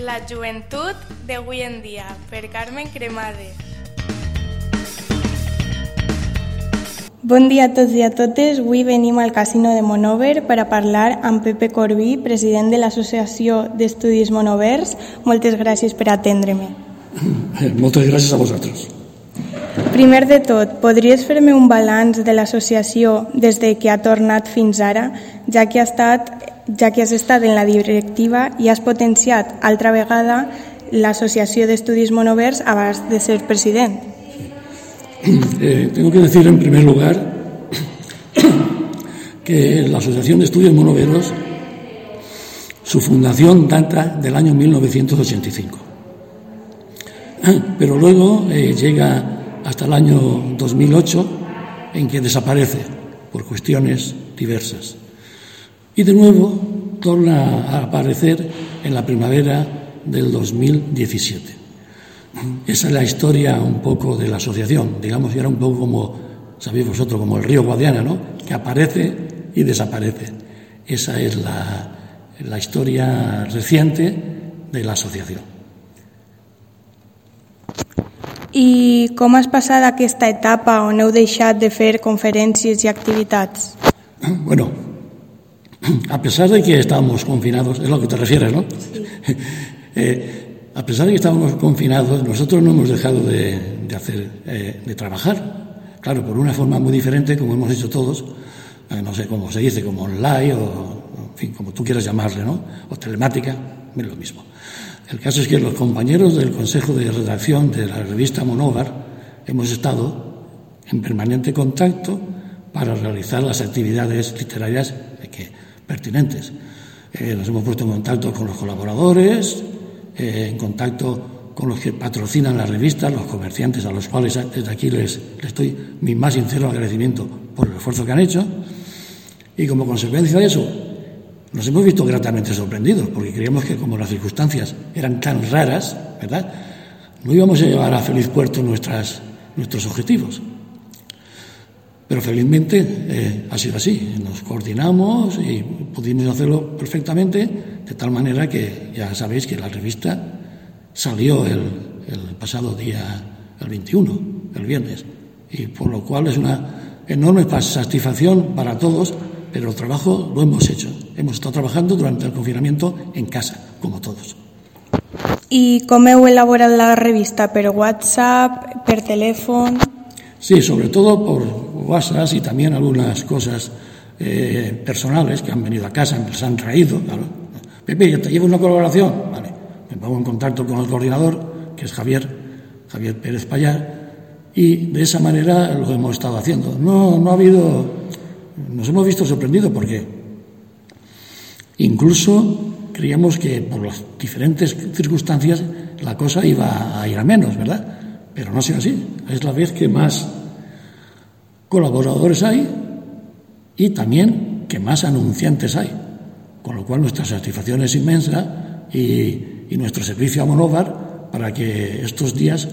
La joventut d'avui en dia, per Carmen Cremades. Bon dia a tots i a totes. Avui venim al Casino de Monover per a parlar amb Pepe Corbí, president de l'Associació d'Estudis Monovers. Moltes gràcies per atendre-me. Moltes gràcies a vosaltres. Primer de tot, podries fer-me un balanç de l'associació des de que ha tornat fins ara, ja que, ha estat, ja que has estat en la directiva i has potenciat altra vegada l'Associació d'Estudis Monovers abans de ser president? Eh, tengo que decir en primer lugar que la Asociación de Estudios Monoveros, su fundación data del año 1985. Pero luego eh, llega hasta el año 2008 en que desaparece por cuestiones diversas. Y de nuevo torna a aparecer en la primavera del 2017. Esa es la historia un poco de la asociación, digamos que era un poco como, sabéis vosotros, como el río Guadiana, ¿no? Que aparece y desaparece. Esa es la, la historia reciente de la asociación. I com has passat aquesta etapa on heu deixat de fer conferències i activitats? Bueno, a pesar de que estábamos confinados, es lo que te refieres, ¿no? Sí. eh, a pesar de que estábamos confinados, nosotros no hemos dejado de, de hacer, eh, de trabajar. Claro, por una forma muy diferente, como hemos hecho todos, eh, no sé cómo se dice, como online o, en fin, como tú quieras llamarle, ¿no? O telemática, es lo mismo. El caso es que los compañeros del Consejo de Redacción de la revista Monóvar hemos estado en permanente contacto para realizar las actividades literarias que, pertinentes. Eh, nos hemos puesto en contacto con los colaboradores, eh, en contacto con los que patrocinan la revista, los comerciantes a los cuales desde aquí les, les doy mi más sincero agradecimiento por el esfuerzo que han hecho. Y como consecuencia de eso, nos hemos visto gratamente sorprendidos, porque creíamos que como las circunstancias eran tan raras, ¿verdad? No íbamos a llevar a feliz puerto nuestras, nuestros objetivos. Pero felizmente eh, ha sido así. Nos coordinamos y pudimos hacerlo perfectamente, de tal manera que ya sabéis que la revista salió el, el pasado día, el 21, el viernes, y por lo cual es una enorme satisfacción para todos, pero el trabajo lo hemos hecho. Hemos estado trabajando durante el confinamiento en casa, como todos. I com heu la revista? Per WhatsApp, per telèfon? Sí, sobre todo por WhatsApp y también algunas cosas eh, personales que han venido a casa, las han traído. Pepe, ¿te llevo una colaboración? Vale. Me pongo en contacto con el coordinador, que es Javier, Javier Pérez Payar, y de esa manera lo hemos estado haciendo. No, no ha habido. Nos hemos visto sorprendidos porque incluso creíamos que por las diferentes circunstancias la cosa iba a ir a menos, ¿verdad? Pero no ha sido así. Es la vez que más colaboradores hay y también que más anunciantes hay. Con lo cual nuestra satisfacción es inmensa y, nuestro servicio a Monóvar para que estos días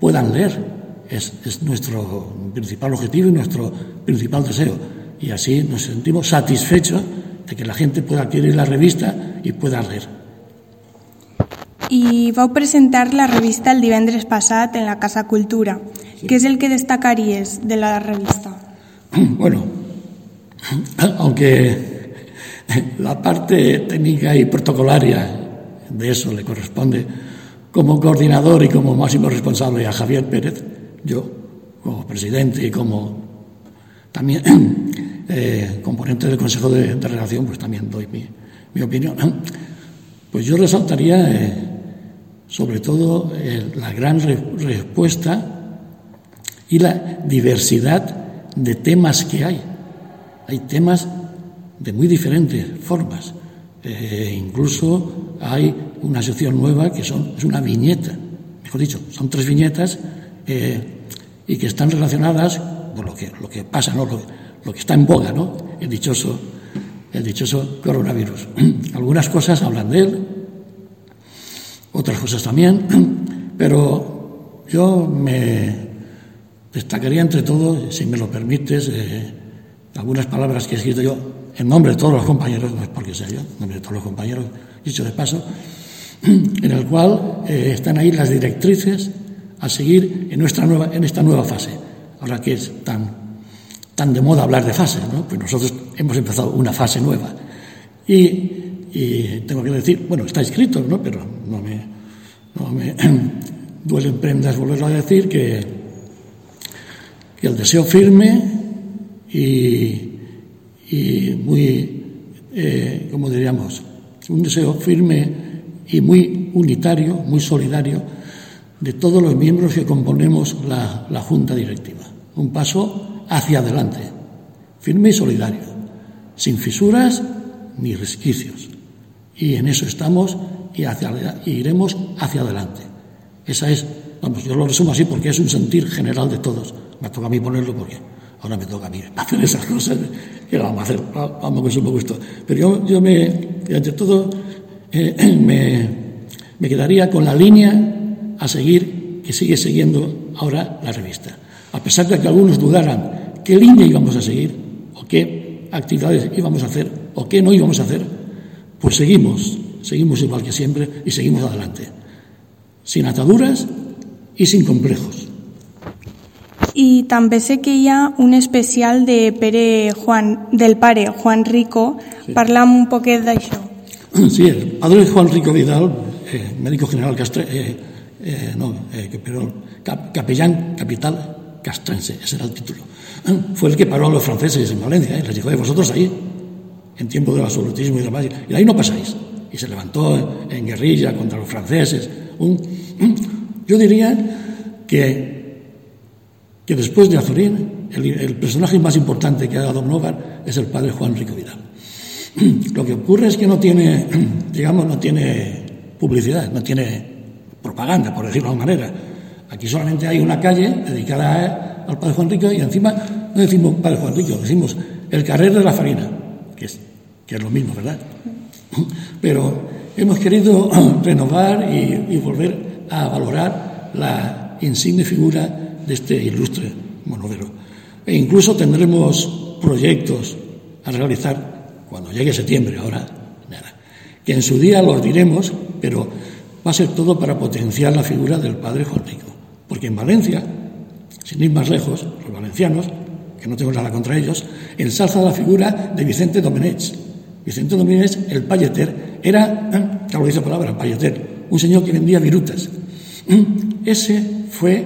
puedan leer. Es nuestro principal objetivo y nuestro principal deseo. Y así nos sentimos satisfechos de que la gente pueda adquirir la revista y pueda leer. I vau presentar la revista el divendres passat en la Casa Cultura. Sí. Què és el que destacaries de la revista? Bueno, aunque la parte técnica y protocolaria de eso le corresponde como coordinador y como máximo responsable a Javier Pérez, yo como presidente y como también eh, componente del Consejo de, de Relación, pues también doy mi, mi opinión. Pues yo resaltaría eh, sobre todo eh, la gran re respuesta y la diversidad de temas que hay. Hay temas de muy diferentes formas. Eh, incluso hay una sección nueva que son, es una viñeta, mejor dicho, son tres viñetas eh, y que están relacionadas con lo que, lo que pasa, ¿no? lo, lo que está en boga, ¿no? el, dichoso, el dichoso coronavirus. Algunas cosas hablan de él, otras cosas también, pero yo me destacaría entre todo, si me lo permites, eh, algunas palabras que he escrito yo en nombre de todos los compañeros, no es porque sea yo, en nombre de todos los compañeros, dicho de paso, en el cual eh, están ahí las directrices a seguir en, nuestra nueva, en esta nueva fase. Ahora que es tan, tan de moda hablar de fases, ¿no? pues nosotros hemos empezado una fase nueva. Y, tengo que decir, bueno, está escrito, ¿no? pero no me, no me duelen prendas volverlo a decir, que, que el deseo firme y, y muy, eh, como diríamos, un deseo firme y muy unitario, muy solidario de todos los miembros que componemos la, la Junta Directiva. Un paso hacia adelante, firme y solidario, sin fisuras ni resquicios. Y en eso estamos y, hacia, iremos hacia adelante. Esa es, vamos, yo lo resumo así porque es un sentir general de todos. Me toca a mí ponerlo porque ahora me toca a mí hacer esas cosas que vamos a hacer, vamos con sumo gusto. Pero yo, yo me, ante todo, eh, me, me quedaría con la línea a seguir que sigue siguiendo ahora la revista. A pesar de que algunos dudaran qué línea íbamos a seguir, o qué actividades íbamos a hacer, o qué no íbamos a hacer, pues seguimos, seguimos igual que siempre y seguimos adelante, sin ataduras y sin complejos. I també sé que hi ha un especial de Pere Juan, del pare Juan Rico. Sí. Parla'm un poquet d'això. Sí, el padre Juan Rico Vidal, eh, médico general castre, eh, eh, no, eh, cap, capellán capital castrense, ese era el título. Fue el que paró a los franceses en Valencia, eh, les dijo, eh, vosotros ahí, en tiempo del absolutismo y demás, y de ahí no pasáis. Y se levantó en guerrilla contra los franceses. Un, yo diría que, que después de Azorín, el, el, personaje más importante que ha dado Novar es el padre Juan Rico Vidal. Lo que ocurre es que no tiene, digamos, no tiene publicidad, no tiene propaganda, por decirlo de alguna manera. Aquí solamente hay una calle dedicada al padre Juan Rico y encima no decimos padre Juan Rico, decimos el carrer de la farina, que que es lo mismo, ¿verdad? Pero hemos querido renovar y, volver a valorar la insigne figura de este ilustre monodero. E incluso tendremos proyectos a realizar cuando llegue septiembre, ahora nada, que en su día los diremos, pero va a ser todo para potenciar la figura del padre Juan Rico. Porque en Valencia, sin ir más lejos, los valencianos, que no tengo nada contra ellos, ensalza la figura de Vicente Domenech. Vicente Domenech, el payeter, era, ¿eh? lo dice la palabra, payeter, un señor que vendía virutas. Ese fue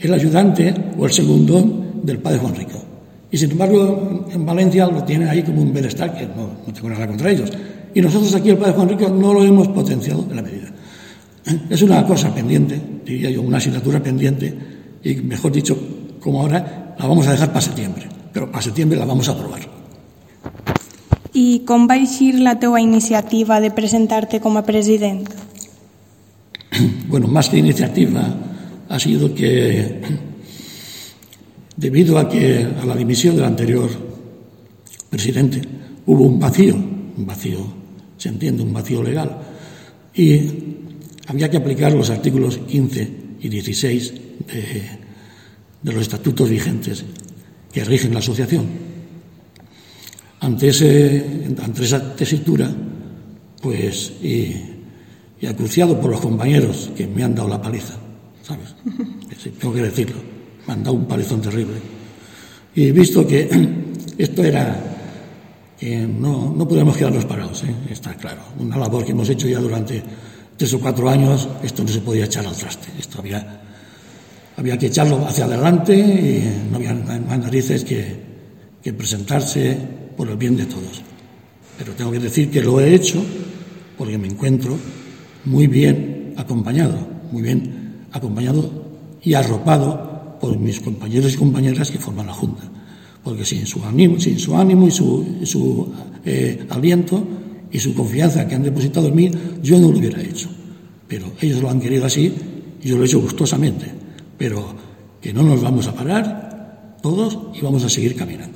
el ayudante o el segundo del padre Juan Rico. Y sin embargo, en Valencia lo tienen ahí como un bienestar, que no, no tengo nada contra ellos. Y nosotros aquí, el padre Juan Rico, no lo hemos potenciado en la medida. Es una cosa pendiente, diría yo, una asignatura pendiente, y mejor dicho, como ahora, la vamos a dejar para septiembre. Pero para septiembre la vamos a aprobar. ¿Y com va eixir la teua iniciativa de presentarte como presidente? Bueno, más que iniciativa, ha sido que debido a que a la dimisión del anterior presidente hubo un vacío, un vacío, se entiende, un vacío legal, y había que aplicar los artículos 15 y 16 de, de los estatutos vigentes que rigen la asociación. Ante, ese, ante esa tesitura, pues, y, y acuciado por los compañeros que me han dado la paliza, ¿sabes? Tengo que decirlo me han dado un palizón terrible. Y visto que esto era que no, no podemos quedarnos parados, ¿eh? está claro. Una labor que hemos hecho ya durante tres o cuatro años, esto no se podía echar al traste. Esto había, había que echarlo hacia adelante y no había más narices que, que presentarse por el bien de todos. Pero tengo que decir que lo he hecho porque me encuentro muy bien acompañado, muy bien acompañado y arropado por mis compañeros y compañeras que forman la Junta. Porque sin su ánimo, sin su ánimo y su, eh, aliento y su confianza que han depositado en mí, yo no lo hubiera hecho. Pero ellos lo han querido así y yo lo he hecho gustosamente. Pero que no nos vamos a parar todos y vamos a seguir caminando.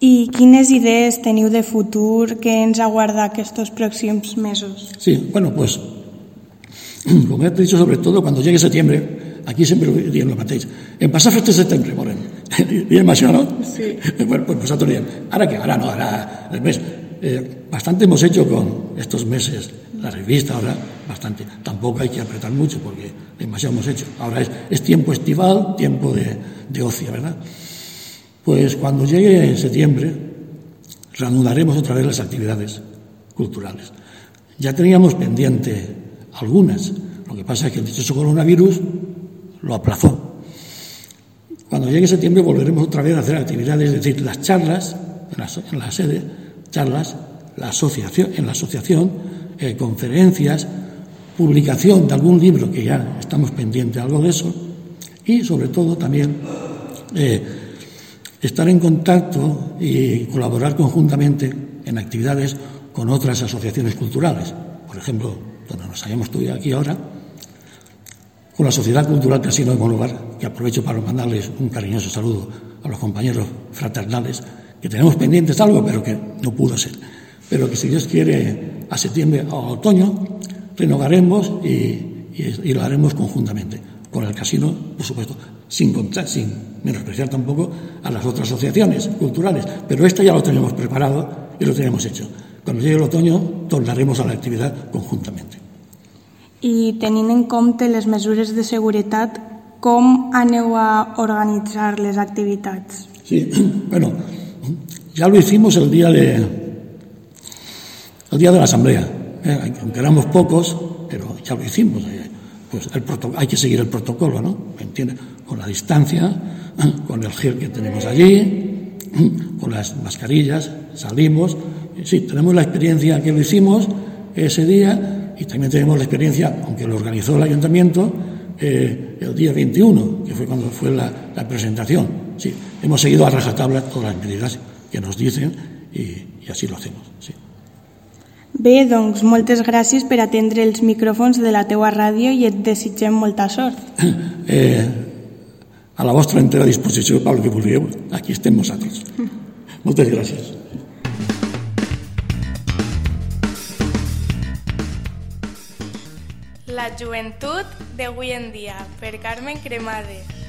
I quines idees teniu de futur que ens aguarda aquests pròxims mesos? Sí, bueno, pues, como he dicho, sobre todo cuando llegue septiembre, aquí sempre diem el mateix. En passar festes de setembre, Moreno. Diem això, no? Sí. Bueno, pues nosaltres diem, ara què? Ara no, ara... A més, eh, bastante hemos hecho con estos meses. La revista ahora, bastante. Tampoco hay que apretar mucho porque demasiado hemos hecho. Ahora es, tiempo estival, tiempo de, de ocio, ¿verdad? Pues cuando llegue septiembre, reanudaremos otra vez las actividades culturales. Ya teníamos pendiente algunas. Lo que pasa es que el dichoso coronavirus lo aplazó. Cuando llegue septiembre volveremos otra vez a hacer actividades, es decir, las charlas en la, sede, charlas, la asociación, en la asociación, eh, conferencias, publicación de algún libro que ya estamos pendientes algo de eso y sobre todo también eh, estar en contacto y colaborar conjuntamente en actividades con otras asociaciones culturales. Por ejemplo, donde nos hayamos estudiado aquí ahora, con la Sociedad Cultural Casino de Monlugar, que aprovecho para mandarles un cariñoso saludo a los compañeros fraternales, que tenemos pendientes algo, pero que no pudo ser. Pero que si Dios quiere, a septiembre o otoño, renovaremos y, lo haremos conjuntamente. Con el casino, por supuesto, sin, sin menospreciar tampoco a las otras asociaciones culturales. Pero esto ya lo tenemos preparado y lo tenemos hecho. Cuando llegue el otoño, tornaremos a la actividad conjuntamente. I tenint en compte les mesures de seguretat, com aneu a organitzar les activitats? Sí, bueno, ya lo hicimos el día de el día de la asamblea. Eh, aunque éramos pocos, pero ya lo hicimos. Eh, pues el hay que seguir el protocolo, ¿no? ¿Me entiendes? Con la distancia, con el gel que tenemos allí, con las mascarillas, salimos. Sí, tenemos la experiencia que lo hicimos ese día y también tenemos la experiencia, aunque lo organizó el ayuntamiento, eh, el día 21, que fue cuando fue la, la, presentación. Sí, hemos seguido a rajatabla todas las medidas que nos dicen y, y así lo hacemos. Sí. Bé, doncs moltes gràcies per atendre els micròfons de la teua ràdio i et desitgem molta sort. Eh, a la vostra entera disposició, Pablo, que vulgueu, aquí estem nosaltres. moltes gràcies. La joventut d'avui en dia, per Carmen Cremades.